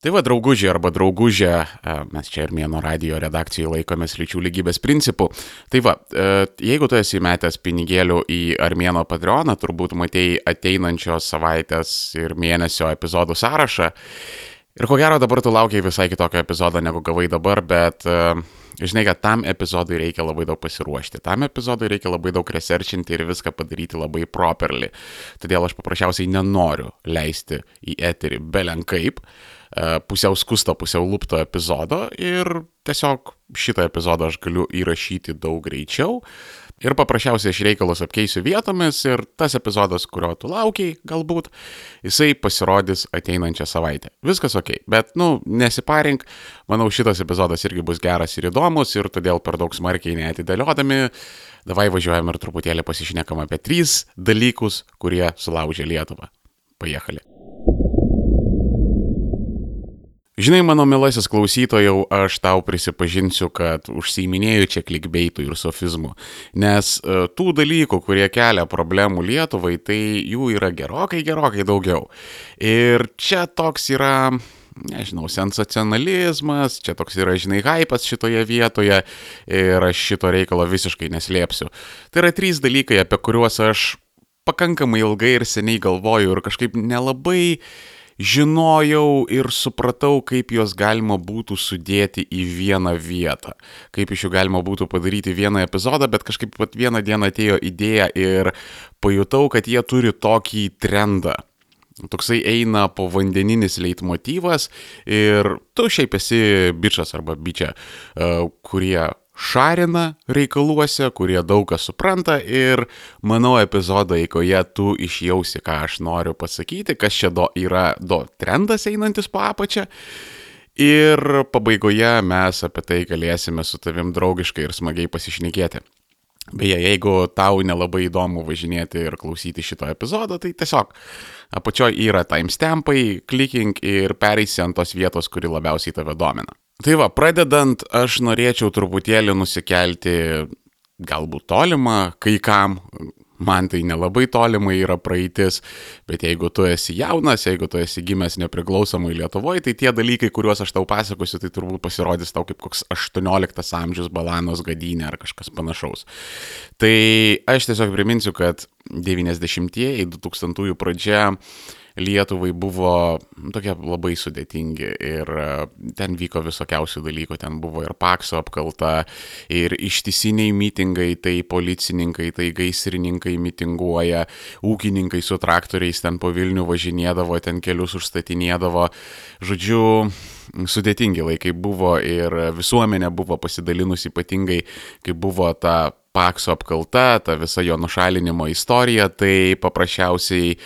Tai va, draugužė arba draugužė, e, mes čia ir mėno radio redakcijoje laikomės lyčių lygybės principų. Tai va, e, jeigu tu esi metęs pinigėlių į Armėno Patreoną, turbūt matėjai ateinančios savaitės ir mėnesio epizodų sąrašą. Ir ko gero dabar tu laukiai visai kitokio epizodo negu gavai dabar, bet uh, Žinai, kad tam epizodui reikia labai daug pasiruošti, tam epizodui reikia labai daug researchinti ir viską padaryti labai properly. Todėl aš paprasčiausiai nenoriu leisti į eterį belenkaip e, pusiau skusto, pusiau lupto epizodo ir tiesiog šitą epizodą aš galiu įrašyti daug greičiau, Ir paprasčiausiai aš reikalus apkeisiu vietomis ir tas epizodas, kurio tu laukiai, galbūt, jisai pasirodys ateinančią savaitę. Viskas ok, bet, nu, nesiparink, manau, šitas epizodas irgi bus geras ir įdomus ir todėl per daug smarkiai neatidėliodami, davai važiuojam ir truputėlį pasišnekam apie trys dalykus, kurie sulaužė Lietuvą. Pajekali. Žinai, mano mielasis klausytojau, aš tau prisipažinsiu, kad užsiiminėjau čia klikbeitų ir sofizmų, nes uh, tų dalykų, kurie kelia problemų Lietuvai, tai jų yra gerokai, gerokai daugiau. Ir čia toks yra nežinau, sensacionalizmas, čia toks yra, žinai, hypas šitoje vietoje ir aš šito reikalo visiškai neslėpsiu. Tai yra trys dalykai, apie kuriuos aš pakankamai ilgai ir seniai galvoju ir kažkaip nelabai uh, žinojau ir supratau, kaip juos galima būtų sudėti į vieną vietą, kaip iš jų galima būtų padaryti vieną epizodą, bet kažkaip pat vieną dieną atėjo idėja ir pajutau, kad jie turi tokį trendą. Toksai eina po vandeninis leitmotyvas ir tu šiaip esi bičias arba bičia, e, kurie šarina reikaluose, kurie daug ką supranta ir manau epizodo eigoje tu išjausi, ką aš noriu pasakyti, kas čia do yra do trendas einantis po apačią. Ir pabaigoje mes apie tai galėsime su tavim draugiškai ir smagiai pasišnekėti. Beje, jeigu tau nelabai įdomu važinėti ir klausyti šito epizodo, tai tiesiog apačioje yra timestampai, klikink ir pereisi ant tos vietos, kuri labiausiai tave domina. Tai va, pradedant, aš norėčiau truputėlį nusikelti galbūt tolimą, kai kam, man tai nelabai tolimai yra praeitis, bet jeigu tu esi jaunas, jeigu tu esi gimęs nepriklausomai Lietuvoje, tai tie dalykai, kuriuos aš tau pasakosiu, tai turbūt pasirodys tau kaip koks 18 amžius balanos gadynė ar kažkas panašaus. Tai aš tiesiog priminsiu, kad 90-ieji, 2000-ųjų pradžia Lietuvai buvo tokie labai sudėtingi ir e, ten vyko visokiausių dalykų, ten buvo ir pakso apkalta, ir ištisiniai mitingai, tai policininkai, tai gaisrininkai mitinguoja, ūkininkai su traktoriais ten po Vilnių važinėdavo, ten kelius užstatinėdavo. Žodžiu, sudėtingi laikai buvo ir visuomenė buvo pasidalinusi ypatingai, kai buvo ta pakso apkalta, ta visa jo nušalinimo istorija, tai paprasčiausiai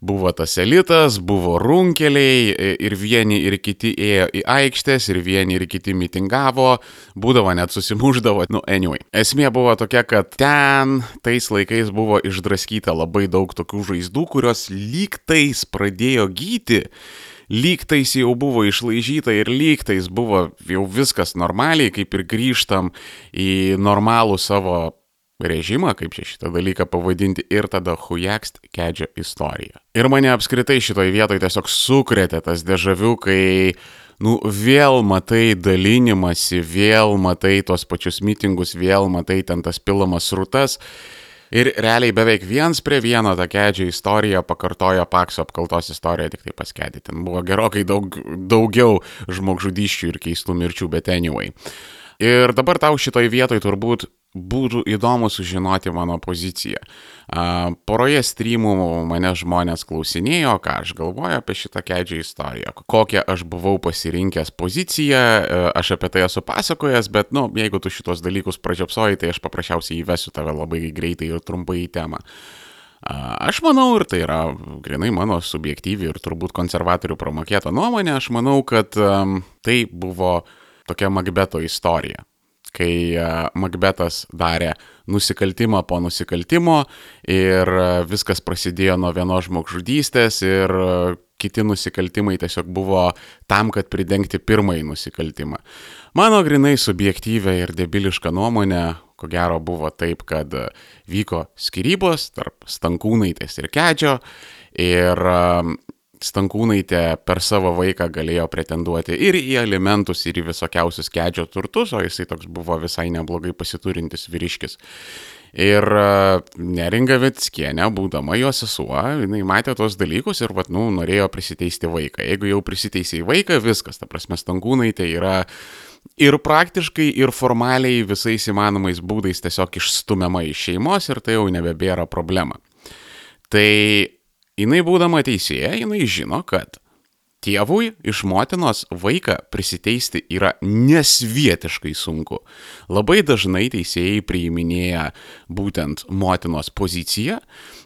buvo tas elitas, buvo runkeliai ir vieni ir kiti ėjo į aikštės ir vieni ir kiti mitingavo, būdavo net susimuždavo, nu anyway. Esmė buvo tokia, kad ten tais laikais buvo išdraskyta labai daug tokių žaizdų, kurios lygtais pradėjo gyti lygtais jau buvo išlaižyta ir lygtais buvo jau viskas normaliai, kaip ir grįžtam į normalų savo režimą, kaip čia šitą dalyką pavadinti, ir tada hujakst kedžio istoriją. Ir mane apskritai šitoje vietoje tiesiog sukrėtė tas dežavių, kai, nu, vėl matai dalinimąsi, vėl matai tos pačius mitingus, vėl matai ten tas pilamas rūtas. Ir realiai beveik viens prie vieno tą kedžio istoriją pakartojo Pakso apkaltos istoriją, tik tai paskedė. Ten buvo gerokai daug, daugiau žmogžudyščių ir keistų mirčių, bet anyway. Ir dabar tau šitoj vietoj turbūt būtų įdomu sužinoti mano poziciją. Poroje streamų mane žmonės klausinėjo, ką aš galvoju apie šitą kedžią istoriją, kokią aš buvau pasirinkęs poziciją, aš apie tai esu pasakojęs, bet, nu, jeigu tu šitos dalykus pražiopsoji, tai aš paprasčiausiai įvesiu tave labai greitai ir trumpai į temą. Aš manau, ir tai yra grinai mano subjektyvi ir turbūt konservatorių promokėta nuomonė, aš manau, kad um, tai buvo tokia Magbeto istorija kai e, Makbetas darė nusikaltimą po nusikaltimo ir e, viskas prasidėjo nuo vienos žmogžudystės ir e, kiti nusikaltimai tiesiog buvo tam, kad pridengti pirmąjį nusikaltimą. Mano grinai subjektyvę ir debilišką nuomonę, ko gero buvo taip, kad vyko skirybos tarp Stankūnaitės ir Kedžio ir Stankūnaitė per savo vaiką galėjo pretenduoti ir į alimentus, ir į visokiausius kedžio turtus, o jisai toks buvo visai neblogai pasiturintis vyriškis. Ir e, Neringa Vitskienė, būdama jo sesuo, jinai matė tos dalykus ir, vat, nu, norėjo prisiteisti vaiką. Jeigu jau prisiteisė į vaiką, viskas, ta prasme, Stankūnaitė yra ir praktiškai, ir formaliai visais įmanomais būdais tiesiog išstumiama iš šeimos ir tai jau nebebėra problema. Tai jinai būdama teisėja, jinai žino, kad tėvui iš motinos vaiką prisiteisti yra nesvietiškai sunku. Labai dažnai teisėjai priiminėja būtent motinos poziciją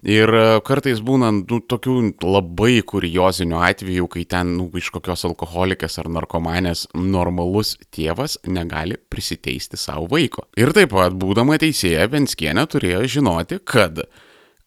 ir kartais būnant nu, tokių labai kuriozinių atvejų, kai ten nu, iš kokios alkoholikės ar narkomanės normalus tėvas negali prisiteisti savo vaiko. Ir taip pat būdama teisėja Venskienė turėjo žinoti, kad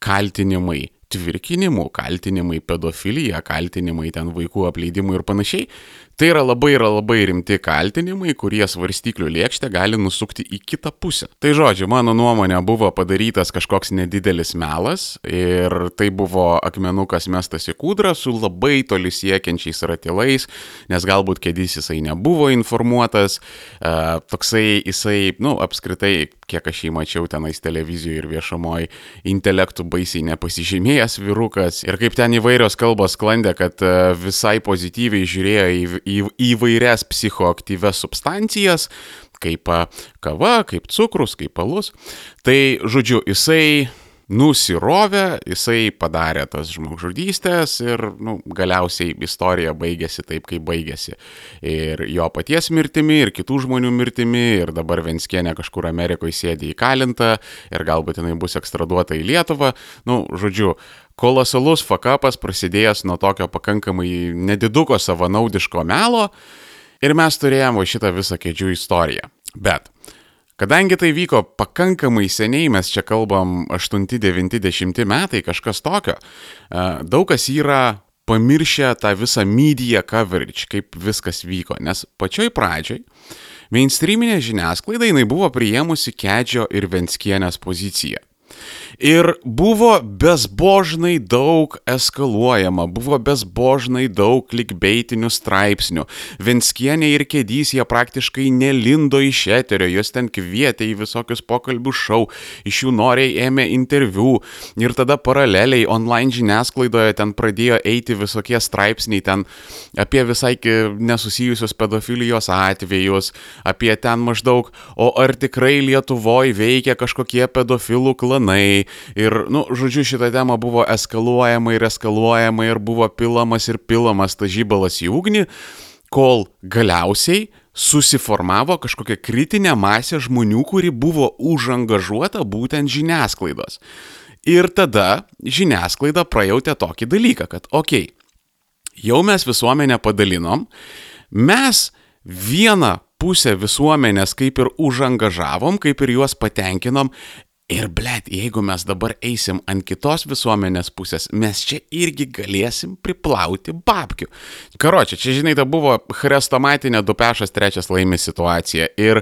kaltinimai tvirkinimu, kaltinimai pedofilija, kaltinimai ten vaikų apleidimu ir panašiai, Tai yra labai yra labai rimti kaltinimai, kurie svarstyklių lėkštę gali nusukti į kitą pusę. Tai žodžiu, mano nuomonė buvo padarytas kažkoks nedidelis melas ir tai buvo akmenukas mestas į kūdrą su labai toli siekiančiais ratilais, nes galbūt kėdys jisai nebuvo informuotas, uh, toksai jisai, nu, apskritai, kiek aš jį mačiau tenais televizijoje ir viešumoje, intelektų baisiai nepasižymėjęs vyrukas ir kaip ten įvairios kalbos sklandė, kad uh, visai pozityviai žiūrėjo į į įvairias psichoaktyves substancijas, kaip kava, kaip cukrus, kaip alus. Tai, žodžiu, jisai nusirovė, jisai padarė tas žmogžudystės ir nu, galiausiai istorija baigėsi taip, kaip baigėsi. Ir jo paties mirtimi, ir kitų žmonių mirtimi, ir dabar Venskienė kažkur Amerikoje sėdi įkalinta, ir galbūt jinai bus ekstraduota į Lietuvą. Nu, žodžiu, kolosalus fakapas prasidėjęs nuo tokio pakankamai nediduko savanaudiško melo ir mes turėjome šitą visą kėdžių istoriją. Bet Kadangi tai vyko pakankamai seniai, mes čia kalbam 8-90 metai, kažkas tokio, e, daug kas yra pamiršę tą visą media coverage, kaip viskas vyko, nes pačioj pradžioj mainstreaminė žiniasklaida jinai buvo priėmusi Kedžio ir Venskienės poziciją. Ir buvo bezbožnai daug eskaluojama, buvo bezbožnai daug klikbeitinių straipsnių. Venskienė ir kėdys jie praktiškai nelindo iš eterio, jos ten kvietė į visokius pokalbių šou, iš jų noriai ėmė interviu ir tada paraleliai online žiniasklaidoje ten pradėjo eiti visokie straipsniai ten apie visai nesusijusius pedofilijos atvejus, apie ten maždaug, o ar tikrai Lietuvoje veikia kažkokie pedofilų klanai, ir, nu, žodžiu, šita tema buvo eskaluojama ir eskaluojama ir buvo pilamas ir pilamas ta žybalas į ugnį, kol galiausiai susiformavo kažkokia kritinė masė žmonių, kuri buvo užangažuota būtent žiniasklaidos. Ir tada žiniasklaida prajautė tokį dalyką, kad, okei, okay, jau mes visuomenę padalinom, mes vieną pusę visuomenės kaip ir užangažavom, kaip ir juos patenkinom Ir blėt, jeigu mes dabar eisim ant kitos visuomenės pusės, mes čia irgi galėsim priplauti babkių. Karočią, čia žinai, tai buvo chrestomatinė dupešas trečias laimė situacija. Ir,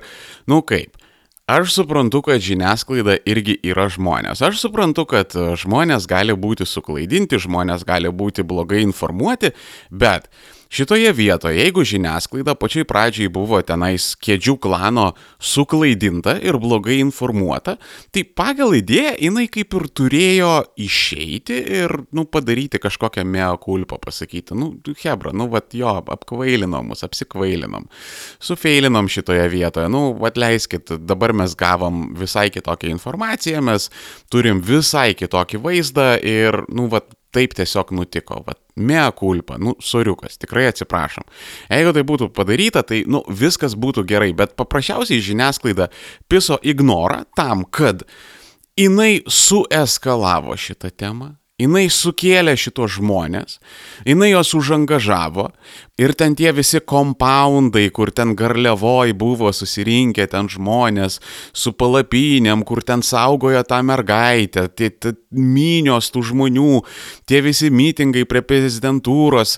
nu kaip, aš suprantu, kad žiniasklaida irgi yra žmonės. Aš suprantu, kad žmonės gali būti suklaidinti, žmonės gali būti blogai informuoti, bet Šitoje vietoje, jeigu žiniasklaida pačiai pradžiai buvo tenais kėdžių klano suklaidinta ir blogai informuota, tai pagal idėją jinai kaip ir turėjo išeiti ir, nu, padaryti kažkokią mea kulpą, pasakyti, nu, Hebra, nu, vat jo, apkvailinom mus, apsikvailinom, sufeilinom šitoje vietoje, nu, atleiskit, dabar mes gavom visai kitokią informaciją, mes turim visai kitokį vaizdą ir, nu, vat taip tiesiog nutiko, va, mea culpa, nu, soriukas, tikrai atsiprašom. Jeigu tai būtų padaryta, tai, nu, viskas būtų gerai, bet paprasčiausiai žiniasklaida piso ignorą tam, kad jinai sueskalavo šitą temą, jinai sukėlė šitos žmonės, jinai juos užangažavo ir ten tie visi kompaundai, kur ten garliavoj buvo susirinkę ten žmonės su palapinėm, kur ten saugojo tą mergaitę, tie, tie mynios tų žmonių, tie visi mitingai prie prezidentūros.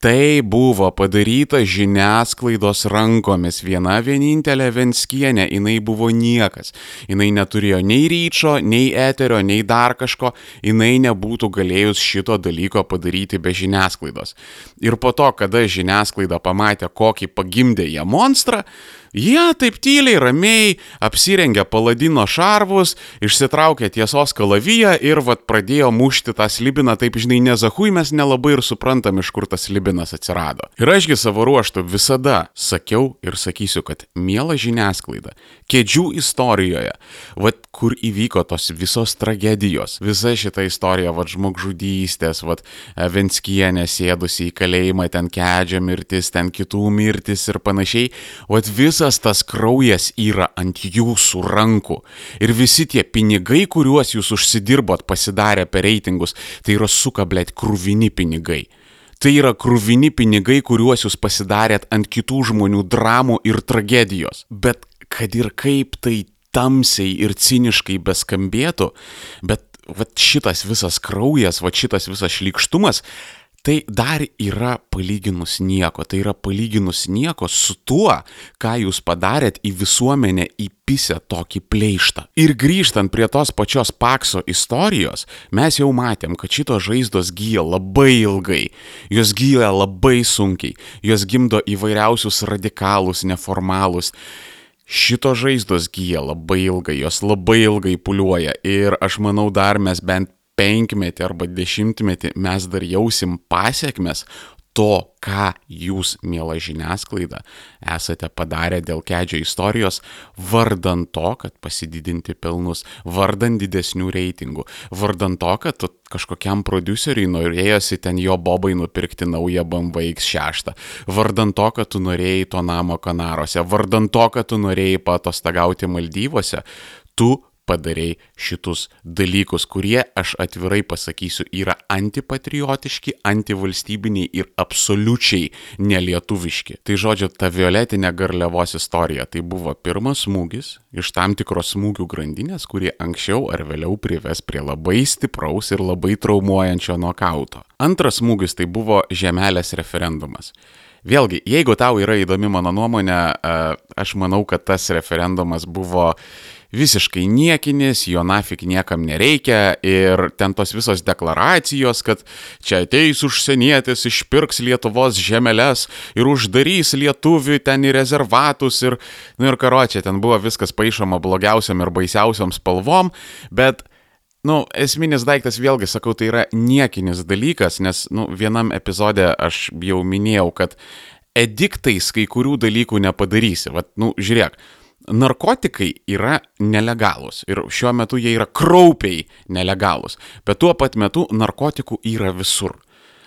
Tai buvo padaryta žiniasklaidos rankomis. Viena vienintelė Venskienė, jinai buvo niekas. Jinai neturėjo nei ryčio, nei eterio, nei dar kažko. Jinai nebūtų galėjus šito dalyko padaryti be žiniasklaidos. Ir po to, kada žiniasklaida pamatė, kokį pagimdė jie monstrą, Jie taip tyliai, ramiai apsirengė paladino šarvus, išsitraukė tiesos kalaviją ir vad pradėjo mušti tą slibiną, taip žinai, nezahui mes nelabai ir suprantam, iš kur tas slibinas atsirado. Ir ašgi savo ruoštų visada sakiau ir sakysiu, kad miela žiniasklaida, kėdžių istorijoje, vad kur įvyko tos visos tragedijos, visa šita istorija, vad žmogžudystės, vad Venskienė sėdusi į kalėjimą, ten kedžia mirtis, ten kitų mirtis ir panašiai, vad vis visas tas kraujas yra ant jūsų rankų. Ir visi tie pinigai, kuriuos jūs užsidirbot pasidarę per reitingus, tai yra sukablėt krūvini pinigai. Tai yra krūvini pinigai, kuriuos jūs pasidarėt ant kitų žmonių dramų ir tragedijos. Bet kad ir kaip tai tamsiai ir ciniškai beskambėtų, bet vat šitas visas kraujas, vat šitas visas šlikštumas, tai dar yra palyginus nieko. Tai yra palyginus nieko su tuo, ką jūs padarėt į visuomenę įpisę tokį pleištą. Ir grįžtant prie tos pačios Pakso istorijos, mes jau matėm, kad šitos žaizdos gyja labai ilgai. Jos gyja labai sunkiai. Jos gimdo įvairiausius radikalus, neformalus. Šito žaizdos gyja labai ilgai, jos labai ilgai puliuoja ir aš manau dar mes bent penkmetį arba dešimtmetį mes dar jausim pasiekmes to, ką jūs, mėla žiniasklaida, esate padarę dėl kedžio istorijos, vardan to, kad pasididinti pelnus, vardan didesnių reitingų, vardan to, kad kažkokiam produceriui norėjosi ten jo bobai nupirkti naują BMW X6, vardan to, kad tu norėjai to namo Kanaruose, vardan to, kad tu norėjai patostagauti Maldyvose, tu padarei šitus dalykus, kurie, aš atvirai pasakysiu, yra antipatriotiški, antivalstybiniai ir absoliučiai nelietuviški. Tai žodžiu, ta violetinė garliavos istorija tai buvo pirmas smūgis iš tam tikros smūgių grandinės, kurie anksčiau ar vėliau prives prie labai stipraus ir labai traumuojančio nokauto. Antras smūgis tai buvo žemelės referendumas. Vėlgi, jeigu tau yra įdomi mano nuomonė, aš manau, kad tas referendumas buvo visiškai niekinis, jo nafik niekam nereikia ir ten tos visos deklaracijos, kad čia ateis užsienietis, išpirks Lietuvos žemeles ir uždarys lietuvių ten į rezervatus ir, nu ir karo, čia ten buvo viskas paaišoma blogiausiam ir baisiausiam spalvom, bet Nu, esminis daiktas, vėlgi sakau, tai yra niekinis dalykas, nes, nu, vienam epizode aš jau minėjau, kad ediktais kai kurių dalykų nepadarysi. Vat, nu, žiūrėk, narkotikai yra nelegalūs ir šiuo metu jie yra kraupiai nelegalūs, bet tuo pat metu narkotikų yra visur.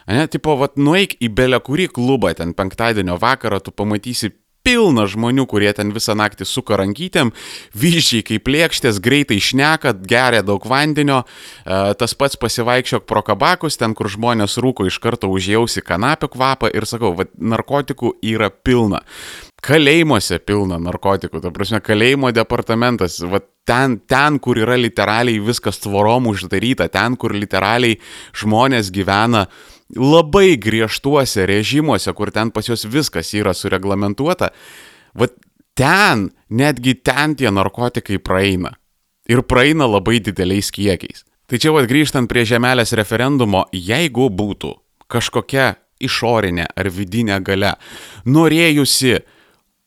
Ne, tipo, vat, nueik į belę kurį klubą ten penktadienio vakarą, tu pamatysi pilna žmonių, kurie ten visą naktį suka rankytėm, vyščiai kaip lėkštės, greitai šneka, geria daug vandenio, e, tas pats pasivaikščiok pro kabakus, ten kur žmonės rūko iš karto užjausi kanapio kvapą ir sakau, va, narkotikų yra pilna. Kalėjimuose pilna narkotikų, ta prasme, kalėjimo departamentas, va, ten, ten, kur yra literaliai viskas tvorom uždaryta, ten, kur literaliai žmonės gyvena labai griežtuose režimuose, kur ten pas juos viskas yra sureglamentuota, va ten, netgi ten tie narkotikai praeina. Ir praeina labai dideliais kiekiais. Tai čia vad grįžtant prie žemelės referendumo, jeigu būtų kažkokia išorinė ar vidinė gale norėjusi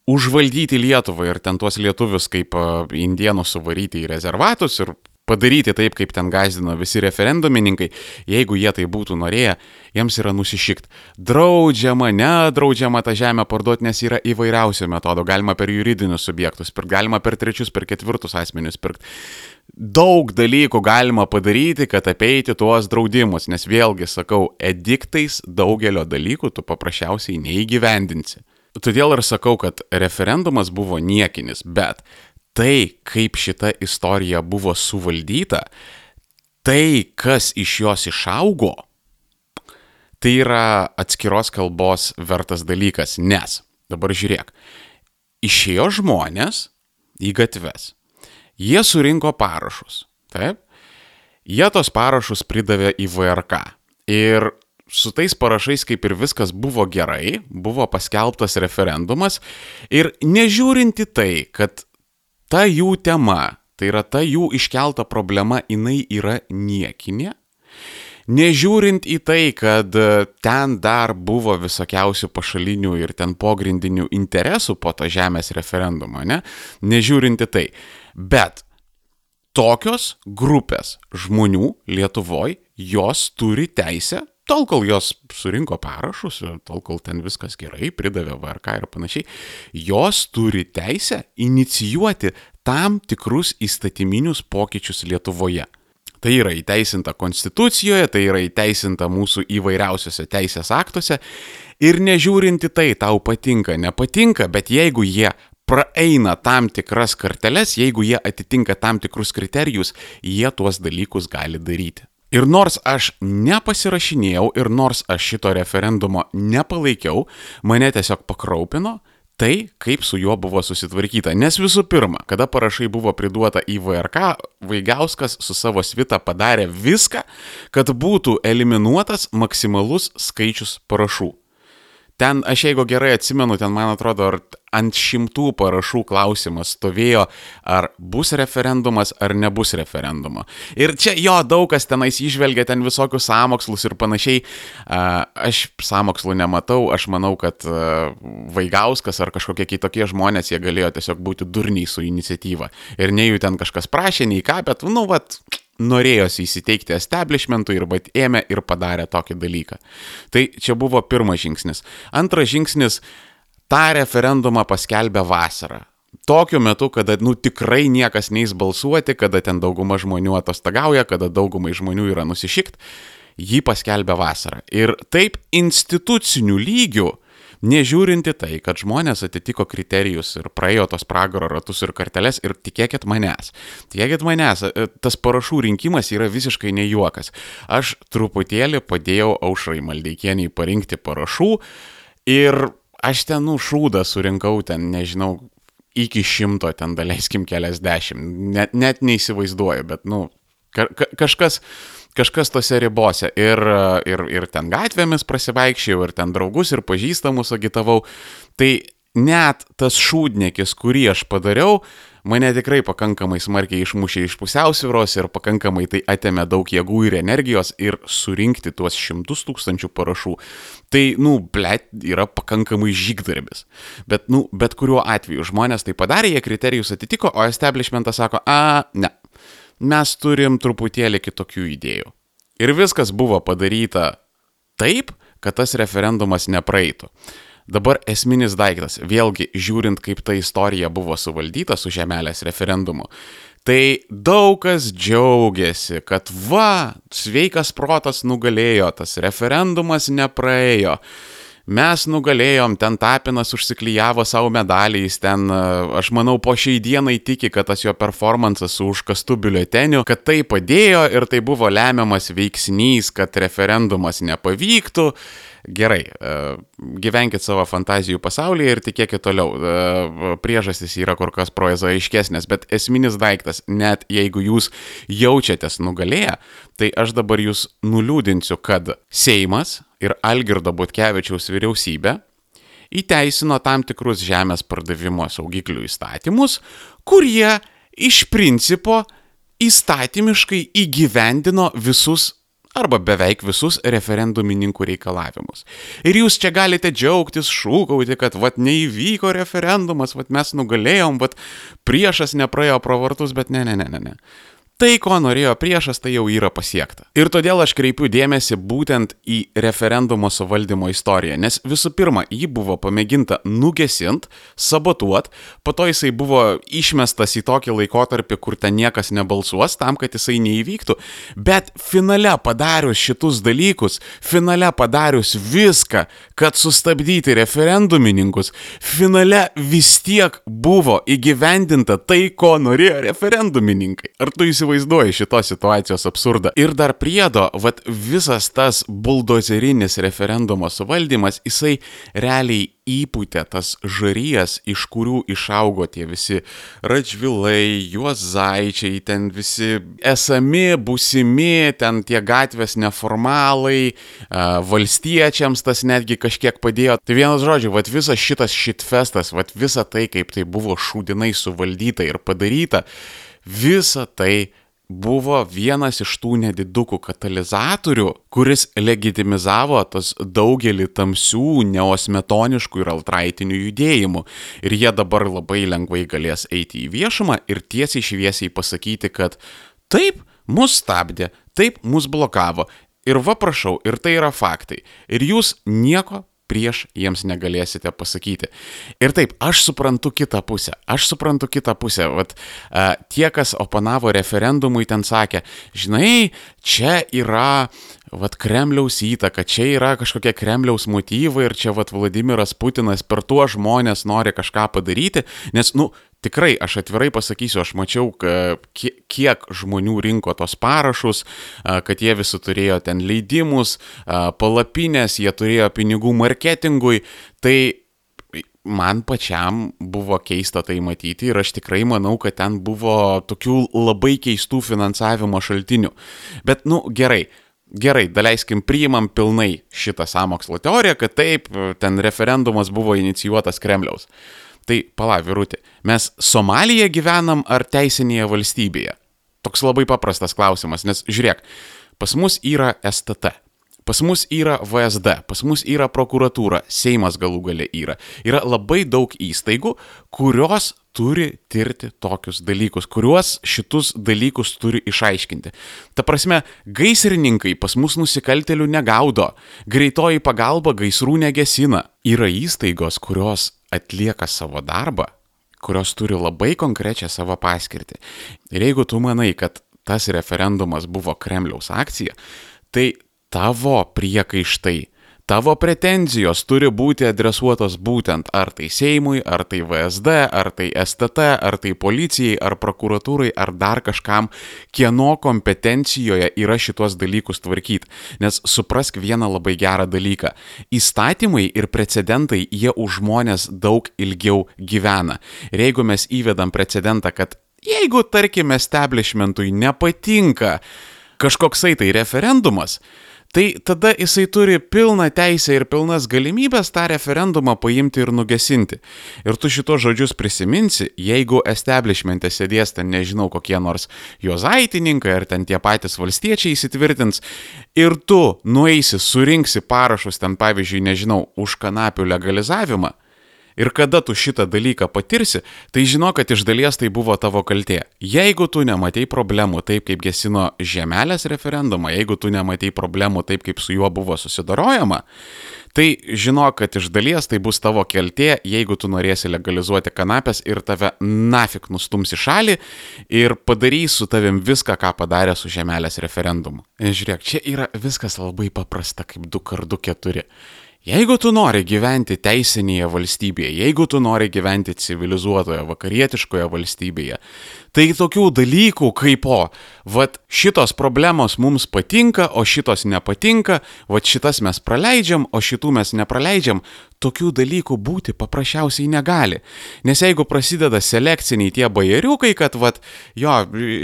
užvaldyti Lietuvą ir ten tuos lietuvius kaip indienus suvaryti į rezervatus ir padaryti taip, kaip ten gazdino visi referendumininkai, jeigu jie tai būtų norėję, jiems yra nusišikt. Draudžiama, nedraudžiama tą žemę parduoti, nes yra įvairiausių metodų. Galima per juridinius subjektus pirkti, galima per trečius, per ketvirtus asmenius pirkti. Daug dalykų galima padaryti, kad apeiti tuos draudimus, nes vėlgi sakau, ediktais daugelio dalykų tu paprasčiausiai neįgyvendinsi. Todėl ir sakau, kad referendumas buvo niekinis, bet tai, kaip šita istorija buvo suvaldyta, tai, kas iš jos išaugo, tai yra atskiros kalbos vertas dalykas, nes, dabar žiūrėk, išėjo žmonės į gatves, jie surinko parašus, taip, jie tos parašus pridavė į VRK ir su tais parašais kaip ir viskas buvo gerai, buvo paskelbtas referendumas ir nežiūrinti tai, kad ta jų tema, tai yra ta jų iškelta problema, jinai yra niekinė, nežiūrint į tai, kad ten dar buvo visokiausių pašalinių ir ten pogrindinių interesų po to žemės referendumo, ne, nežiūrint į tai, bet tokios grupės žmonių Lietuvoje, jos turi teisę tol, kol jos surinko parašus, tol, kol ten viskas gerai, pridavė VRK ir panašiai, jos turi teisę inicijuoti tam tikrus įstatyminius pokyčius Lietuvoje. Tai yra įteisinta konstitucijoje, tai yra įteisinta mūsų įvairiausiose teisės aktuose ir nežiūrinti tai, tau patinka, nepatinka, bet jeigu jie praeina tam tikras karteles, jeigu jie atitinka tam tikrus kriterijus, jie tuos dalykus gali daryti. Ir nors aš nepasirašinėjau ir nors aš šito referendumo nepalaikiau, mane tiesiog pakraupino tai, kaip su juo buvo susitvarkyta. Nes visų pirma, kada parašai buvo priduota į VRK, Vaigauskas su savo svita padarė viską, kad būtų eliminuotas maksimalus skaičius parašų. Ten, aš jeigu gerai atsimenu, ten man atrodo, ar ant šimtų parašų klausimas stovėjo, ar bus referendumas ar nebus referendumo. Ir čia jo daug kas tenais išvelgia ten visokius samokslus ir panašiai. Aš samokslų nematau, aš manau, kad Vaigauskas ar kažkokie kitokie žmonės, jie galėjo tiesiog būti durniai su iniciatyva. Ir nei jų ten kažkas prašė, nei ką, bet, nu, vat, norėjosi įsiteikti establishmentui ir bet ėmė ir padarė tokį dalyką. Tai čia buvo pirmas žingsnis. Antras žingsnis - tą referendumą paskelbė vasarą. Tokiu metu, kada, nu, tikrai niekas neįs balsuoti, kada ten dauguma žmonių atostagauja, kada daugumai žmonių yra nusišikt, jį paskelbė vasarą. Ir taip institucinių lygių Nežiūrinti tai, kad žmonės atitiko kriterijus ir praėjo tos pragaro ratus ir karteles ir tikėkit manęs, tikėkit manęs, e, tas parašų rinkimas yra visiškai ne juokas. Aš truputėlį padėjau aušrai maldeikieniai parinkti parašų ir aš ten nu šūdą surinkau ten, nežinau, iki šimto, ten daleiskim keliasdešimt, net, net neįsivaizduoju, bet, nu, ka kažkas, kažkas tose ribose. Ir, ir, ir ten gatvėmis prasivaikščiau, ir ten draugus, ir pažįstamus agitavau. Tai net tas šūdnekis, kurį aš padariau, mane tikrai pakankamai smarkiai išmušė iš pusiausvyros ir pakankamai tai atėmė daug jėgų ir energijos ir surinkti tuos šimtus tūkstančių parašų. Tai, nu, blėt, yra pakankamai žygdarbis. Bet, nu, bet kuriuo atveju žmonės tai padarė, jie kriterijus atitiko, o establishmentas sako, a, ne, mes turim truputėlį kitokių idėjų. Ir viskas buvo padaryta taip, kad tas referendumas nepraeitų. Dabar esminis daiktas, vėlgi žiūrint, kaip ta istorija buvo suvaldyta su žemelės referendumu, tai daug kas džiaugiasi, kad va, sveikas protas nugalėjo, tas referendumas nepraėjo mes nugalėjom, ten Tapinas užsiklyjavo savo medaliais, ten, e, aš manau, po šiai dienai tiki, kad tas jo performances su užkastu biuleteniu, kad tai padėjo ir tai buvo lemiamas veiksnys, kad referendumas nepavyktų. Gerai, e, gyvenkit savo fantazijų pasaulyje ir tikėkit toliau. E, priežastys yra kur kas proezaiškesnės, bet esminis daiktas, net jeigu jūs jaučiatės nugalėję, tai aš dabar jūs nuliūdinsiu, kad Seimas ir Algirdo Butkevičiaus vyriausybė įteisino tam tikrus žemės pardavimo saugiklių įstatymus, kurie iš principo įstatymiškai įgyvendino visus arba beveik visus referendumininkų reikalavimus. Ir jūs čia galite džiaugtis, šūkauti, kad vat neįvyko referendumas, vat mes nugalėjom, vat priešas nepraėjo pro vartus, bet ne, ne, ne, ne, ne. Tai, ko norėjo priešas, tai jau yra pasiekta. Ir todėl aš kreipiu dėmesį būtent į referendumo suvaldymo istoriją, nes visų pirma, jį buvo pamėginta nugesint, sabotuot, po to jisai buvo išmestas į tokį laikotarpį, kur ten niekas nebalsuos tam, kad jisai neįvyktų, bet finale padarius šitus dalykus, finale padarius viską, kad sustabdyti referendumininkus, finale vis tiek buvo įgyvendinta tai, ko norėjo referendumininkai. Ar tu įsivaizduoji? Neįsivaizduoju šitos situacijos absurdą. Ir dar priedo, vad visas tas buldozerinis referendumo suvaldymas, jisai realiai įpūtė tas žarijas, iš kurių išaugo tie visi radžvilai, juozaičiai, ten visi esami, busimi, ten tie gatvės neformalai, valstiečiams tas netgi kažkiek padėjo. Tai vienas žodžiu, vad visas šitas šitfestas, vad visa tai, kaip tai buvo šūdinai suvaldyta ir padaryta, visa tai buvo vienas iš tų nedidukų katalizatorių, kuris legitimizavo tas daugelį tamsių, neosmetoniškų ir altraitinių judėjimų. Ir jie dabar labai lengvai galės eiti į viešumą ir tiesiai šviesiai pasakyti, kad taip, mus stabdė, taip, mus blokavo. Ir va prašau, ir tai yra faktai. Ir jūs nieko prieš jiems negalėsite pasakyti. Ir taip, aš suprantu kitą pusę. Aš suprantu kitą pusę. Vat, uh, tie, kas oponavo referendumui, ten sakė, žinai, čia yra vat Kremliaus įtaka, čia yra kažkokie Kremliaus motyvai ir čia vat Vladimiras Putinas per tuos žmonės nori kažką padaryti, nes, nu, tikrai, aš atvirai pasakysiu, aš mačiau, kiek žmonių rinko tos parašus, kad jie visi turėjo ten leidimus, palapinės, jie turėjo pinigų marketingui, tai man pačiam buvo keista tai matyti ir aš tikrai manau, kad ten buvo tokių labai keistų finansavimo šaltinių. Bet, nu, gerai. Gerai, daleiskim, priimam pilnai šitą samokslo teoriją, kad taip, ten referendumas buvo inicijuotas Kremliaus. Uh, Tai pala, virutė, mes Somalija gyvenam ar teisinėje valstybėje? Toks labai paprastas klausimas, nes žiūrėk, pas mus yra STT, pas mus yra VSD, pas mus yra prokuratūra, Seimas galų gale yra. Yra labai daug įstaigų, kurios turi tirti tokius dalykus, kuriuos šitus dalykus turi išaiškinti. Ta prasme, gaisrininkai pas mus nusikaltelių negaudo, greitoji pagalba gaisrų negesina. Yra įstaigos, kurios atlieka savo darbą, kurios turi labai konkrečią savo paskirtį. Ir jeigu tu manai, kad tas referendumas buvo Kremliaus akcija, tai tavo priekaištai Tavo pretenzijos turi būti adresuotos būtent ar tai Seimui, ar tai VSD, ar tai STT, ar tai policijai, ar prokuratūrai, ar dar kažkam, kieno kompetencijoje yra šitos dalykus tvarkyti. Nes suprask vieną labai gerą dalyką. Įstatymai ir precedentai jie už žmonės daug ilgiau gyvena. Ir jeigu mes įvedam precedentą, kad jeigu, tarkim, establishmentui nepatinka kažkoksai tai referendumas, tai tada jisai turi pilną teisę ir pilnas galimybės tą referendumą paimti ir nugesinti. Ir tu šitos žodžius prisiminsi, jeigu establishmente sėdės ten nežinau kokie nors juozaitininkai ar ten tie patys valstiečiai įsitvirtins ir tu nueisi, surinksi parašus ten pavyzdžiui, nežinau, už kanapių legalizavimą Ir kada tu šitą dalyką patirsi, tai žino, kad iš dalies tai buvo tavo kaltė. Jeigu tu nematei problemų taip, kaip gesino žemelės referendumą, jeigu tu nematei problemų taip, kaip su juo buvo susidarojama, tai žino, kad iš dalies tai bus tavo keltė, jeigu tu norėsi legalizuoti kanapės ir tave nafik nustums į šalį ir padarys su tavim viską, ką padarė su žemelės referendumu. Žiūrėk, čia yra viskas labai paprasta, kaip 2 kart 2 4. Jeigu tu nori gyventi teisinėje valstybėje, jeigu tu nori gyventi civilizuotoje, vakarietiškoje valstybėje, tai tokių dalykų kaip o, vad šitos problemos mums patinka, o šitos nepatinka, vad šitas mes praleidžiam, o šitų mes nepraleidžiam, tokių dalykų būti paprasčiausiai negali. Nes jeigu prasideda selekciniai tie bajeriukai, kad, vad, jo,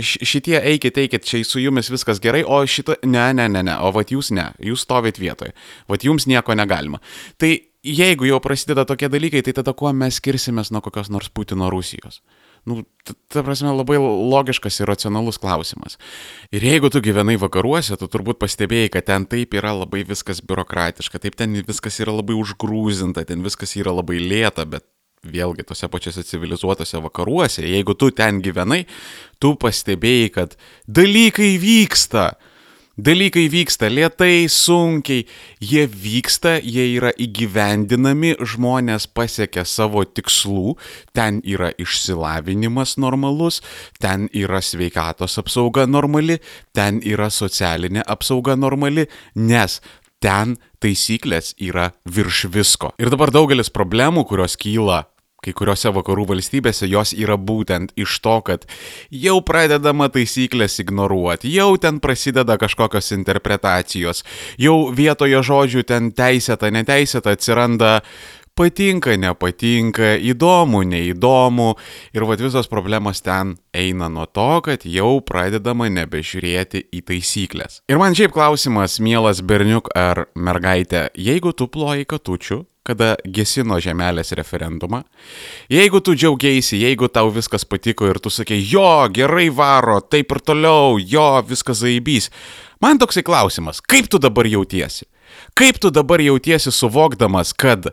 šitie eikit, eikit, čia su jumis viskas gerai, o šitą, ne, ne, ne, ne, o vad jūs ne, jūs stovit vietoje, vad jums nieko negalima. Tai jeigu jau prasideda tokie dalykai, tai tada kuo mes skirsimės nuo kokios nors Putino Rusijos? Nu, ta prasme, labai logiškas ir racionalus klausimas. Ir jeigu tu gyvenai vakaruose, tu turbūt pastebėjai, kad ten taip yra labai viskas biurokratiška, taip ten viskas yra labai užgrūzinta, ten viskas yra labai lėta, bet vėlgi tose pačiose civilizuotose vakaruose, jeigu tu ten gyvenai, tu pastebėjai, kad dalykai vyksta Dalykai vyksta lietai, sunkiai, jie vyksta, jie yra įgyvendinami, žmonės pasiekia savo tikslų, ten yra išsilavinimas normalus, ten yra sveikatos apsauga normali, ten yra socialinė apsauga normali, nes ten taisyklės yra virš visko. Ir dabar daugelis problemų, kurios kyla kai kuriuose vakarų valstybėse jos yra būtent iš to, kad jau pradedama taisyklės ignoruoti, jau ten prasideda kažkokios interpretacijos, jau vietoje žodžių ten teisėta, neteisėta atsiranda patinka, nepatinka, įdomu, neįdomu. Ir vad visos problemos ten eina nuo to, kad jau pradedama nebežiūrėti į taisyklės. Ir man šiaip klausimas, mielas berniuk ar mergaitė, jeigu tu ploji katučių, kada gesino žemelės referendumą. Jeigu tu džiaugiaisi, jeigu tau viskas patiko ir tu sakei, jo, gerai varo, taip ir toliau, jo, viskas zaibys. Man toksai klausimas, kaip tu dabar jautiesi? Kaip tu dabar jautiesi suvokdamas, kad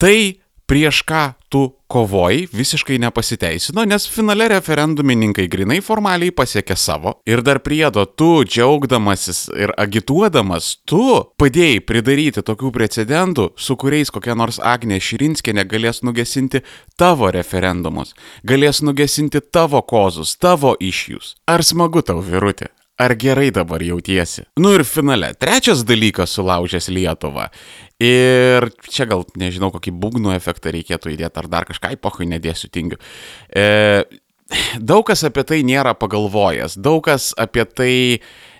tai prieš ką tu kovoji visiškai nepasiteisino, nes finale referendumininkai grinai formaliai pasiekė savo ir dar priedo tu, džiaugdamasis ir agituodamas, tu padėjai pridaryti tokių precedentų, su kuriais kokia nors Agnė Širinskė negalės nugesinti tavo referendumus, galės nugesinti tavo kozus, tavo išjus. Ar smagu tau, virutė? Ar gerai dabar jautiesi? Nu ir finale, trečias dalykas sulaužęs Lietuvą. Ir čia gal, nežinau, kokį būgnų efektą reikėtų įdėti, ar dar kažką, pohui nedėsiu tingiu. E, daug kas apie tai nėra pagalvojęs, daug kas apie tai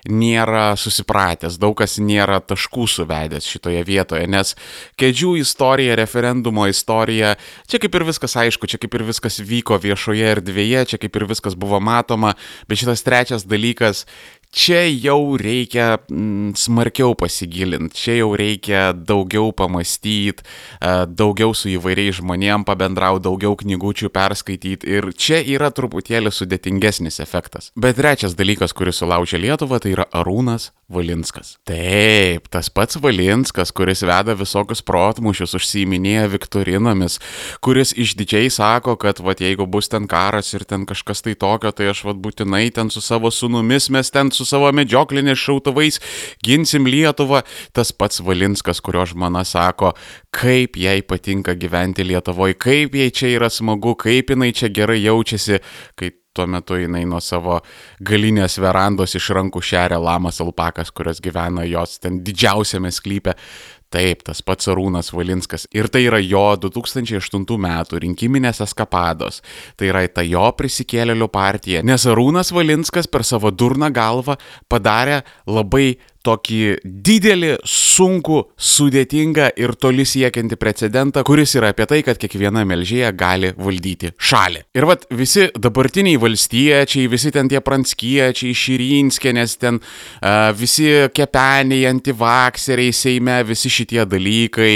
nėra susipratęs, daug kas nėra taškų suvedęs šitoje vietoje, nes kėdžių istorija, referendumo istorija, čia kaip ir viskas aišku, čia kaip ir viskas vyko viešoje erdvėje, čia kaip ir viskas buvo matoma, bet šitas trečias dalykas čia jau reikia mm, smarkiau pasigilinti, čia jau reikia daugiau pamastyti, e, daugiau su įvairiais žmonėm pabendrauti, daugiau knygučių perskaityti ir čia yra truputėlį sudėtingesnis efektas. Bet trečias dalykas, kuris sulaužė Lietuvą, tai yra Arūnas Valinskas. Taip, tas pats Valinskas, kuris veda visokius protmušius, užsiiminėja Viktorinomis, kuris išdidžiai sako, kad va jeigu bus ten karas ir ten kažkas tai tokio, tai aš va būtinai ten su savo sunumis mes ten su savo medžioklinės šautuvais ginsim Lietuvą. Tas pats Valinskas, kurio žmona sako, kaip jai patinka gyventi Lietuvoje, kaip jai čia yra smagu, kaip jinai čia gerai jaučiasi, kai tuo metu jinai nuo savo galinės verandos iš rankų šeria lamas alpakas, kurios gyvena jos ten didžiausiame sklype. Taip, tas pats Arūnas Valinskas. Ir tai yra jo 2008 metų rinkiminės eskapados. Tai yra ta jo prisikėlėlių partija. Nes Arūnas Valinskas per savo durną galvą padarė labai tokį didelį, sunkų, sudėtingą ir toli siekiantį precedentą, kuris yra apie tai, kad kiekviena melžėja gali valdyti šalį. Ir vad visi dabartiniai valstiečiai, visi ten tie pranskiečiai, Širinskėnės, ten uh, visi kepeniai, antivakseriai Seime, visi šitie dalykai,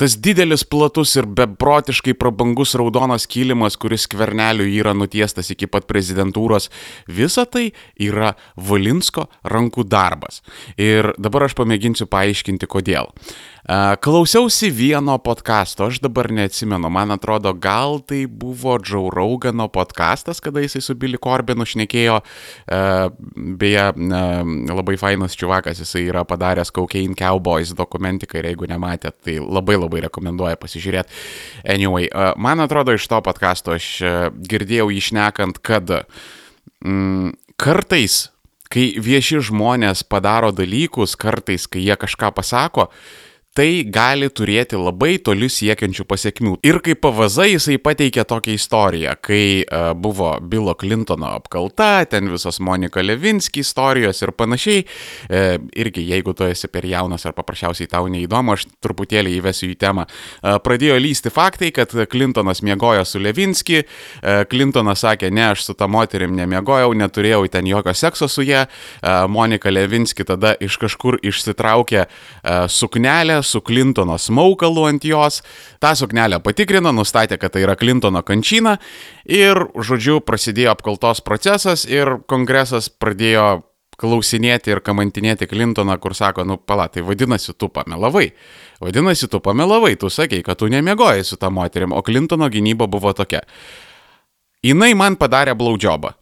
tas didelis, platus ir beprotiškai prabangus raudonas kilimas, kuris kvernelių yra nutiestas iki pat prezidentūros, visa tai yra Valinsko rankų darbas. Ir dabar aš pamėginsiu paaiškinti, kodėl. Klausiausi vieno podkasto, aš dabar neatsimenu, man atrodo, gal tai buvo Joe Rogano podkastas, kada jisai su Billy Corbinu šnekėjo, beje, labai fainas čiuvakas, jisai yra padaręs Cocaine Cowboys dokumentiką ir jeigu nematėt, tai labai labai rekomenduoju pasižiūrėti. Anyway, man atrodo, iš to podkasto aš girdėjau išnekant, kad mm, kartais kai vieši žmonės padaro dalykus, kartais, kai jie kažką pasako, tai gali turėti labai toli siekiančių pasiekmių. Ir kaip pavaza jisai pateikė tokią istoriją, kai uh, buvo Bilo Clintono apkalta, ten visos Monika Levinski istorijos ir panašiai. E, irgi, jeigu tu esi per jaunas ar paprasčiausiai tau neįdomu, aš truputėlį įvesiu į temą. E, pradėjo lysti faktai, kad Clintonas miegojo su Levinski, e, Clintonas sakė, ne, aš su ta moterim nemiegojau, neturėjau ten jokio sekso su ją. E, Monika Levinski tada iš kažkur išsitraukė e, suknelę su Clintono smaukalu ant jos, tą suknelę patikrino, nustatė, kad tai yra Clintono kančina ir, žodžiu, prasidėjo apkaltos procesas ir kongresas pradėjo klausinėti ir kamantinėti Clintoną, kur sako, nu pala, tai vadinasi, tu pamelavai. Vadinasi, tu pamelavai, tu sakei, kad tu nemiegojai su tą moterim, o Clintono gynyba buvo tokia. Jinai man padarė blaudžiobą.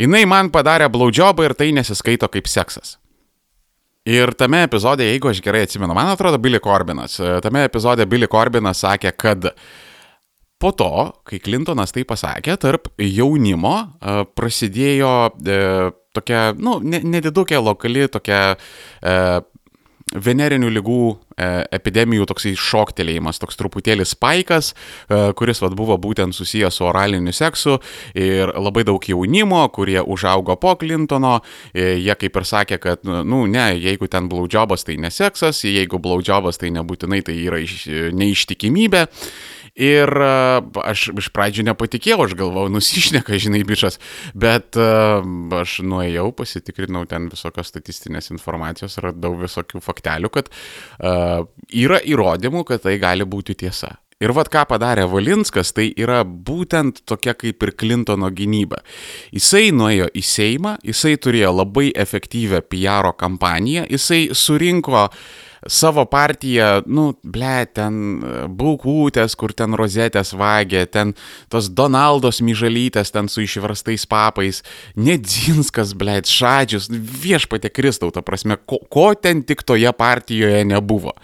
Jinai man padarė blaudžiobą ir tai nesiskaito kaip seksas. Ir tame epizode, jeigu aš gerai atsimenu, man atrodo, Billy Corbinas, e, tame epizode Billy Corbinas sakė, kad po to, kai Clintonas tai pasakė, tarp jaunimo uh, prasidėjo uh, tokia, nu, nedidukė lokali tokia uh, venerinių lygų e, epidemijų toksai šoktelėjimas, toks truputėlis spaikas, e, kuris vat, buvo būtent susijęs su oraliniu seksu ir labai daug jaunimo, kurie užaugo po Clintono, e, jie kaip ir sakė, kad, nu, ne, jeigu ten blaudžiobas, tai neseksas, jeigu blaudžiobas, tai nebūtinai tai yra iš, neištikimybė. Ir aš iš pradžių nepatikėjau, aš galvojau, nusišneka, žinai, bičias, bet uh, aš nuėjau, pasitikrinau ten visokios statistinės informacijos, radau visokių faktelių, kad uh, yra įrodymų, kad tai gali būti tiesa. Ir vad ką padarė Valinskas, tai yra būtent tokia kaip ir Clintono gynyba. Jisai nuėjo į Seimą, jisai turėjo labai efektyvę PR kampaniją, jisai surinko uh, savo partiją, nu, ble, ten e, Baukūtės, kur ten rozetės vagė, ten tos Donaldos myžalytės ten su išverstais papais, Nedzinskas, ble, Šadžius, viešpatė Kristau, ta prasme, ko, ko ten tik toje partijoje nebuvo.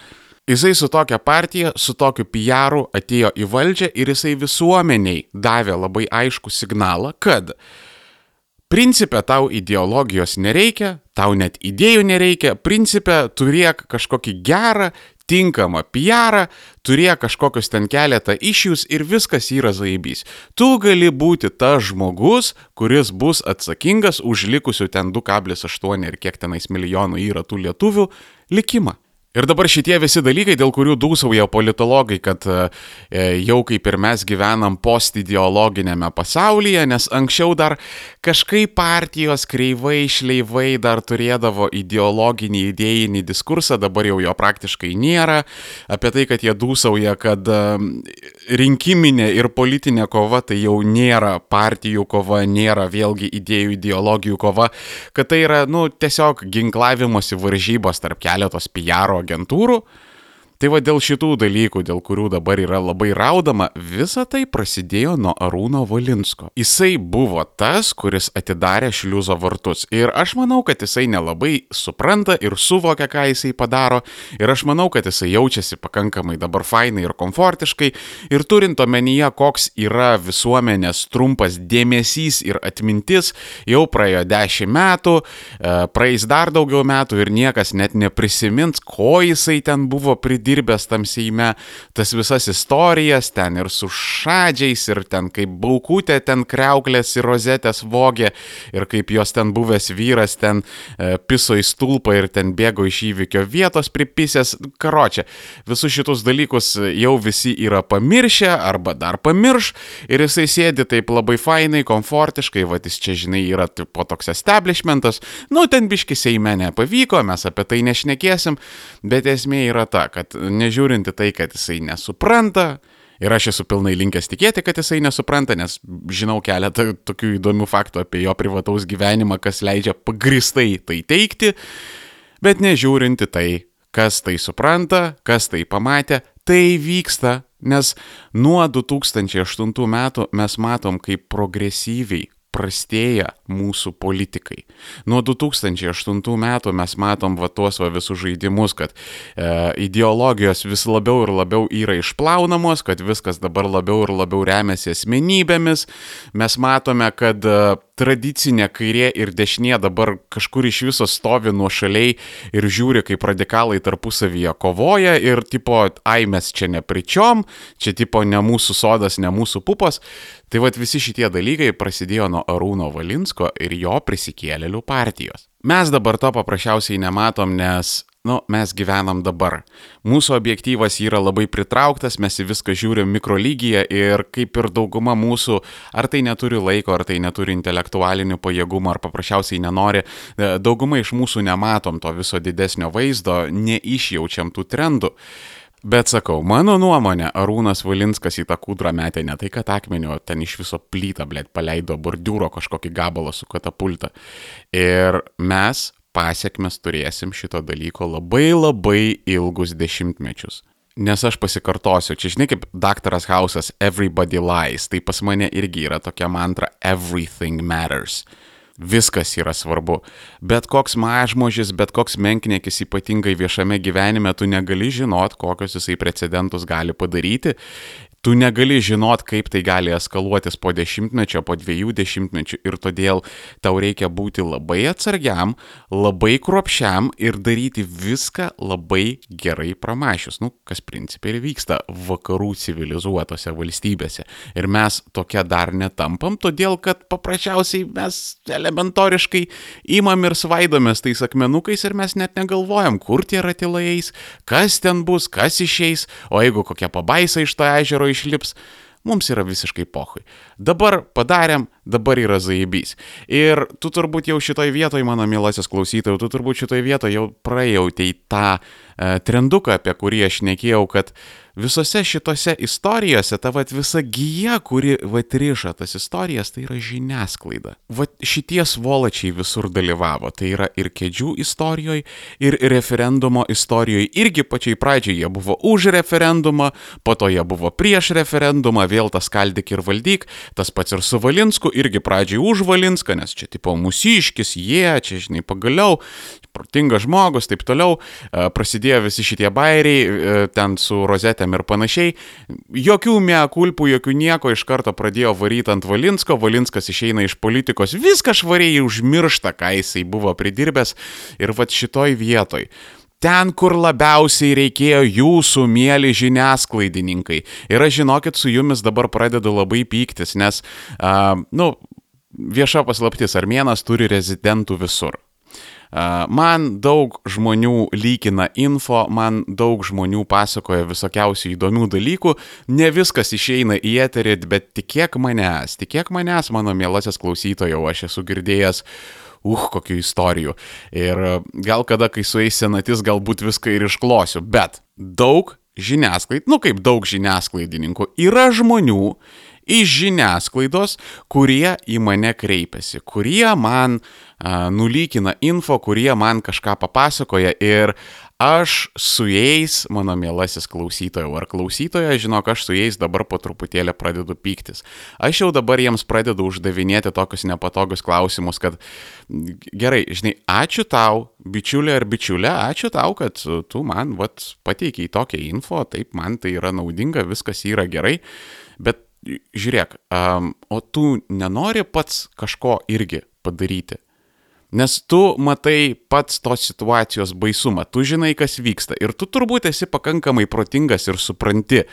Jisai su tokia partija, su tokiu PR atėjo į valdžią ir jisai visuomeniai davė labai aišku signalą, kad Principė tau ideologijos nereikia, tau net idėjų nereikia, principė turėk kažkokį gerą, tinkamą PR, turėk kažkokius ten keletą išjūs ir viskas yra zaibys. Tu gali būti tas žmogus, kuris bus atsakingas už likusių ten 2,8 ir kiek tenais milijonų yra tų lietuvių likimą. Ir dabar šitie visi dalykai, dėl kurių dūsauja politologai, kad e, jau kaip ir mes gyvenam postideologinėme pasaulyje, nes anksčiau dar kažkaip partijos kreivai, šleivai dar turėdavo ideologinį, idėjinį diskursą, dabar jau jo praktiškai nėra. Apie tai, kad jie dūsauja, kad e, rinkiminė ir politinė kova tai jau nėra partijų kova, nėra vėlgi idėjų, ideologijų kova, kad tai yra, nu, tiesiog ginklavimosi varžybos tarp keletos PR agentūrų. Tai va dėl šitų dalykų, dėl kurių dabar yra labai raudama, visa tai prasidėjo nuo Arūno Valinsko. Jisai buvo tas, kuris atidarė šliuzo vartus. Ir aš manau, kad jisai nelabai supranta ir suvokia, ką jisai padaro. Ir aš manau, kad jisai jaučiasi pakankamai dabar fainai ir komfortiškai. Ir turint omenyje, koks yra visuomenės trumpas dėmesys ir atmintis, jau praėjo dešimt metų, e, praeis dar daugiau metų ir niekas net neprisimins, ko jisai ten buvo pridėtas dirbęs tam Seime, tas visas istorijas ten ir su šadžiais, ir ten kaip baukutė ten kreuklės ir rozetės vogė, ir kaip jos ten buvęs vyras ten e, piso į stulpą ir ten bėgo iš įvykio vietos pripisęs. Karočią, visus šitus dalykus jau visi yra pamiršę arba dar pamirš ir jisai sėdi taip labai fainai, komfortiškai, va jis čia žinai yra po toks establishmentas, nu ten biški Seime nepavyko, mes apie tai nešnekėsim, bet esmė yra ta, kad nežiūrint į tai, kad jisai nesupranta, Ir aš esu pilnai linkęs tikėti, kad jisai nesupranta, nes žinau keletą tokių įdomių faktų apie jo privataus gyvenimą, kas leidžia pagristai tai teikti, bet nežiūrinti tai, kas tai supranta, kas tai pamatė, tai vyksta, nes nuo 2008 metų mes matom, kaip progresyviai prastėja mūsų politikai. Nuo 2008 metų mes matom va tuos va visus žaidimus, kad e, ideologijos vis labiau ir labiau yra išplaunamos, kad viskas dabar labiau ir labiau remiasi asmenybėmis. Mes matome, kad e, tradicinė kairė ir dešinė dabar kažkur iš viso stovi nuo šaliai ir žiūri, kaip radikalai tarpusavyje kovoja ir tipo, ai mes čia nepričiom, čia tipo ne mūsų sodas, ne mūsų pupas. Tai vad visi šitie dalykai prasidėjo nuo Arūno Valinsko ir jo prisikėlėlių partijos. Mes dabar to paprasčiausiai nematom, nes nu, mes gyvenam dabar. Mūsų objektyvas yra labai pritrauktas, mes į viską žiūrim mikrolygyje ir kaip ir dauguma mūsų, ar tai neturi laiko, ar tai neturi intelektualinių pajėgumų, ar paprasčiausiai nenori, e, dauguma iš mūsų nematom to viso didesnio vaizdo, neišjaučiam tų trendų. Bet sakau, mano nuomonė, Arūnas Valinskas į tą kūdrą metė ne tai, kad akmenio ten iš viso plytą, blėt, paleido bordiūro kažkokį gabalą su katapulta. Ir mes pasiekmes turėsim šito dalyko labai labai ilgus dešimtmečius. Nes aš pasikartosiu, čia žinai kaip daktaras Hausas Everybody Lies, tai pas mane irgi yra tokia mantra Everything Matters. Viskas yra svarbu. Bet koks mažmožis, bet koks menknekis ypatingai viešame gyvenime, tu negali žinot, kokius jisai precedentus gali padaryti Tu negali žinot, kaip tai gali eskaluotis po dešimtmečio, po dviejų dešimtmečių ir todėl tau reikia būti labai atsargiam, labai kruopšiam ir daryti viską labai gerai pramašius. Nu, kas principiai ir vyksta vakarų civilizuotose valstybėse. Ir mes tokia dar netampam, todėl kad paprasčiausiai mes elementoriškai imam ir svaidomės tais akmenukais ir mes net negalvojam, kur tie ratilai eis, kas ten bus, kas išeis, o jeigu kokia pabaisa iš to ežero išlips, mums yra visiškai pohui. Dabar padarėm, dabar yra zaibys. Ir tu turbūt jau šitoj vietoj, mano mielasis klausytojų, tu turbūt šitoj vietoj jau praėjautai tą e, trenduką, apie kurį aš nekėjau, kad visose šitose istorijose ta vat visa gyja, kuri vat riša tas istorijas, tai yra žiniasklaida. Vat šitie svolačiai visur dalyvavo. Tai yra ir kėdžių istorijoje, ir referendumo istorijoje. Irgi pačiai pradžiai jie buvo už referendumą, po to jie buvo prieš referendumą, vėl tas kaldik ir valdyk. Tas pats ir su Valinsku, irgi pradžiai už Valinską, nes čia tipo mūsiškis, jie, čia žinai, pagaliau protingas žmogus, taip toliau, e, prasidėjo visi šitie bairiai, e, ten su rozetėm ir panašiai. Jokių mekulpų, jokių nieko, iš karto pradėjo varyti ant Valinsko, Valinskas išeina iš politikos, viską švariai užmiršta, ką jisai buvo pridirbęs ir va šitoj vietoj ten, kur labiausiai reikėjo jūsų, mėly žiniasklaidininkai. Ir aš žinokit, su jumis dabar pradedu labai pyktis, nes, uh, nu, vieša paslaptis, armėnas turi rezidentų visur. Man daug žmonių lygina info, man daug žmonių pasakoja visokiausių įdomių dalykų, ne viskas išeina į eterį, bet tikėk manęs, tikėk manęs, mano mielasis klausytojau, aš esu girdėjęs uh, kokių istorijų. Ir gal kada, kai sueis senatis, galbūt viską ir išklosiu, bet daug žiniasklaid, nu kaip daug žiniasklaidininkų, yra žmonių iš žiniasklaidos, kurie į mane kreipiasi, kurie man a, nulykina info, kurie man kažką papasakoja ir aš su jais, mano mielasis klausytojo ar klausytoja, žinok, aš su jais dabar po truputėlį pradedu pyktis. Aš jau dabar jiems pradedu uždavinėti tokius nepatogius klausimus, kad gerai, žinai, ačiū tau, bičiulė ar bičiulė, ačiū tau, kad tu man, vat, pateikiai tokią info, taip, man tai yra naudinga, viskas yra gerai, bet žiūrėk, um, o tu nenori pats kažko irgi padaryti? Nes tu matai pats tos situacijos baisumą, tu žinai, kas vyksta ir tu turbūt esi pakankamai protingas ir supranti,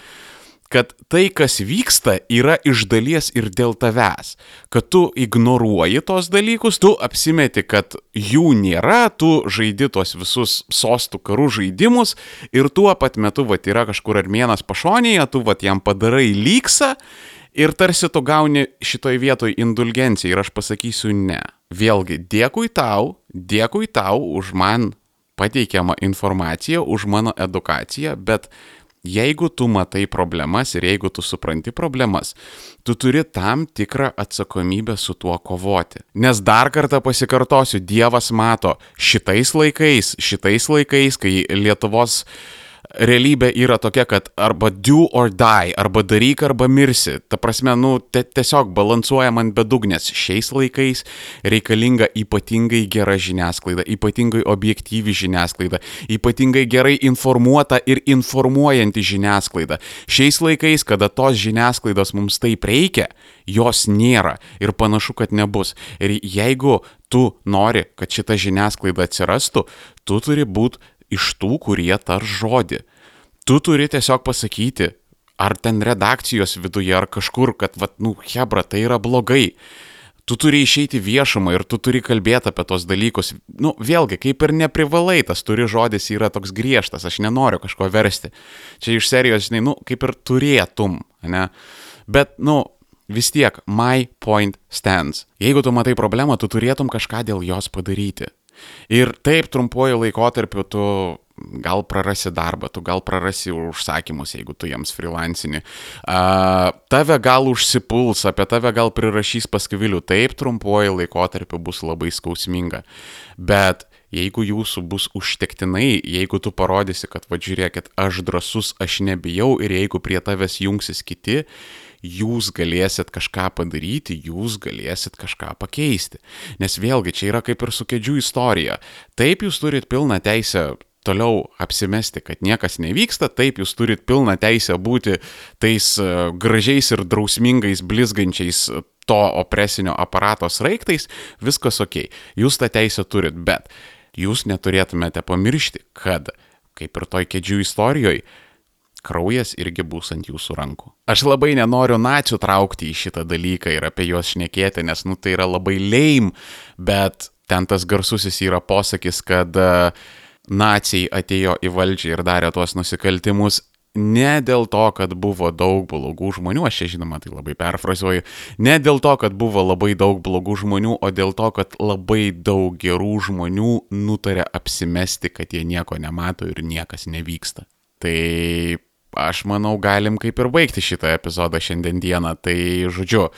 kad tai, kas vyksta, yra iš dalies ir dėl tavęs. Kad tu ignoruoji tos dalykus, tu apsimeti, kad jų nėra, tu žaidi tos visus sostų karų žaidimus ir tuo pat metu, va, yra kažkur armėnas pašonėje, tu, va, jam padarai lygsą ir tarsi tu gauni šitoj vietoj indulgenciją ir aš pasakysiu ne. Vėlgi, dėkui tau, dėkui tau už man pateikiamą informaciją, už mano edukaciją, bet jeigu tu matai problemas ir jeigu tu supranti problemas, tu turi tam tikrą atsakomybę su tuo kovoti. Nes dar kartą pasikartosiu, Dievas mato šitais laikais, šitais laikais, kai Lietuvos realybė yra tokia, kad arba do or die, arba daryk arba mirsi. Ta prasme, nu, te, tiesiog balansuojam ant bedugnės. Šiais laikais reikalinga ypatingai gera žiniasklaida, ypatingai objektyvi žiniasklaida, ypatingai gerai informuota ir informuojanti žiniasklaida. Šiais laikais, kada tos žiniasklaidos mums taip reikia, jos nėra ir panašu, kad nebus. Ir jeigu tu nori, kad šita žiniasklaida atsirastų, tu turi būti iš tų, kurie tar žodį. Tu turi tiesiog pasakyti, ar ten redakcijos viduje, ar kažkur, kad, vat, nu, hebra, tai yra blogai. Tu turi išeiti viešumą ir tu turi kalbėti apie tos dalykus. Nu, vėlgi, kaip ir neprivalai, tas turi žodis yra toks griežtas, aš nenoriu kažko versti. Čia iš serijos, žinai, nu, kaip ir turėtum, ne? Bet, nu, vis tiek, my point stands. Jeigu tu matai problemą, tu turėtum kažką dėl jos padaryti. Ir taip trumpuoju laikotarpiu tu gal prarasi darbą, tu gal prarasi užsakymus, jeigu tu jiems freelancini. Uh, tave gal užsipuls, apie tave gal prirašys paskvilių, taip trumpuoju laikotarpiu bus labai skausminga. Bet jeigu jūsų bus užtektinai, jeigu tu parodysi, kad va žiūrėkit, aš drasus, aš nebijau ir jeigu prie tavęs jungsis kiti, jūs galėsit kažką padaryti, jūs galėsit kažką pakeisti. Nes vėlgi čia yra kaip ir su kėdžių istorija. Taip jūs turit pilną teisę toliau apsimesti, kad niekas nevyksta, taip jūs turit pilną teisę būti tais e, gražiais ir drausmingais, blizgančiais to opresinio aparato sraigtais, viskas ok, jūs tą teisę turit, bet jūs neturėtumėte pamiršti, kad, kaip ir toj kėdžių istorijoje, kraujas irgi bus ant jūsų rankų. Aš labai nenoriu nacijų traukti į šitą dalyką ir apie juos šnekėti, nes, nu, tai yra labai leim, bet ten tas garsusis yra posakis, kad uh, nacijai atėjo į valdžią ir darė tuos nusikaltimus ne dėl to, kad buvo daug blogų žmonių, aš čia žinoma tai labai perfrazuoju, ne dėl to, kad buvo labai daug blogų žmonių, o dėl to, kad labai daug gerų žmonių nutarė apsimesti, kad jie nieko nemato ir niekas nevyksta. Tai aš manau, galim kaip ir baigti šitą epizodą šiandien dieną. Tai žodžiu,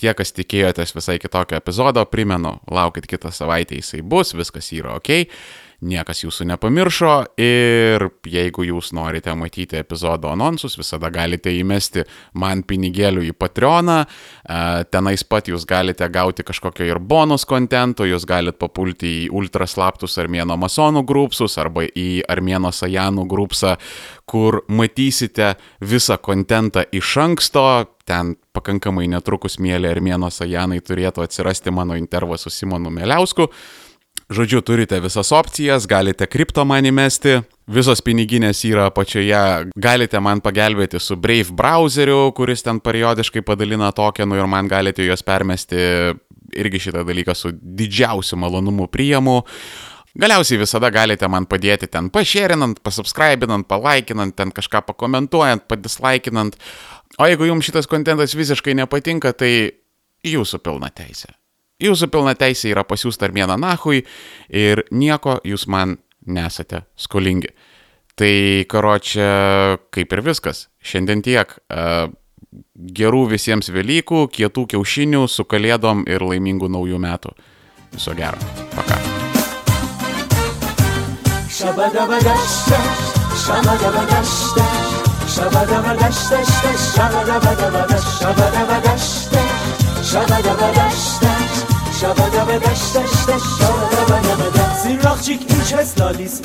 tie, kas tikėjotės visai kitokio epizodo, primenu, laukit kitą savaitę jisai bus, viskas yra ok niekas jūsų nepamiršo ir jeigu jūs norite matyti epizodo anonsus, visada galite įmesti man pinigėlių į Patreoną, tenais pat jūs galite gauti kažkokio ir bonus kontento, jūs galite papulti į ultraslaptus Armėno masonų grupsus arba į Armėno sajanų grupsą, kur matysite visą kontentą iš anksto, ten pakankamai netrukus mėly Armėno sajanai turėtų atsirasti mano intervas su Simonu Meliausku. Žodžiu, turite visas opcijas, galite kripto man įmesti, visos piniginės yra apačioje, galite man pagelbėti su Brave browseriu, kuris ten periodiškai padalina tokenų ir man galite juos permesti irgi šitą dalyką su didžiausiu malonumu priimu. Galiausiai visada galite man padėti ten pašėrinant, pasubscribinant, palaikinant, ten kažką pakomentuojant, padislaikinant. O jeigu jums šitas kontentas visiškai nepatinka, tai jūsų pilna teisė. Jūsų pilna teisė yra pasiūsta armėną nahui ir nieko jūs man nesate skolingi. Tai karočią, kaip ir viskas. Šiandien tiek. Gerų visiems Velykų, kietų kiaušinių, su kalėdom ir laimingų naujų metų. Viso gero. Paka. Shabadabadashta, shabadabadashta, shabadabadashta, shabadabadashta, shabadabadashta, shabadabadashta. شبه دبه دشت دشت دش شبه دبه دبه دب سیراخچیک میچ هستالیس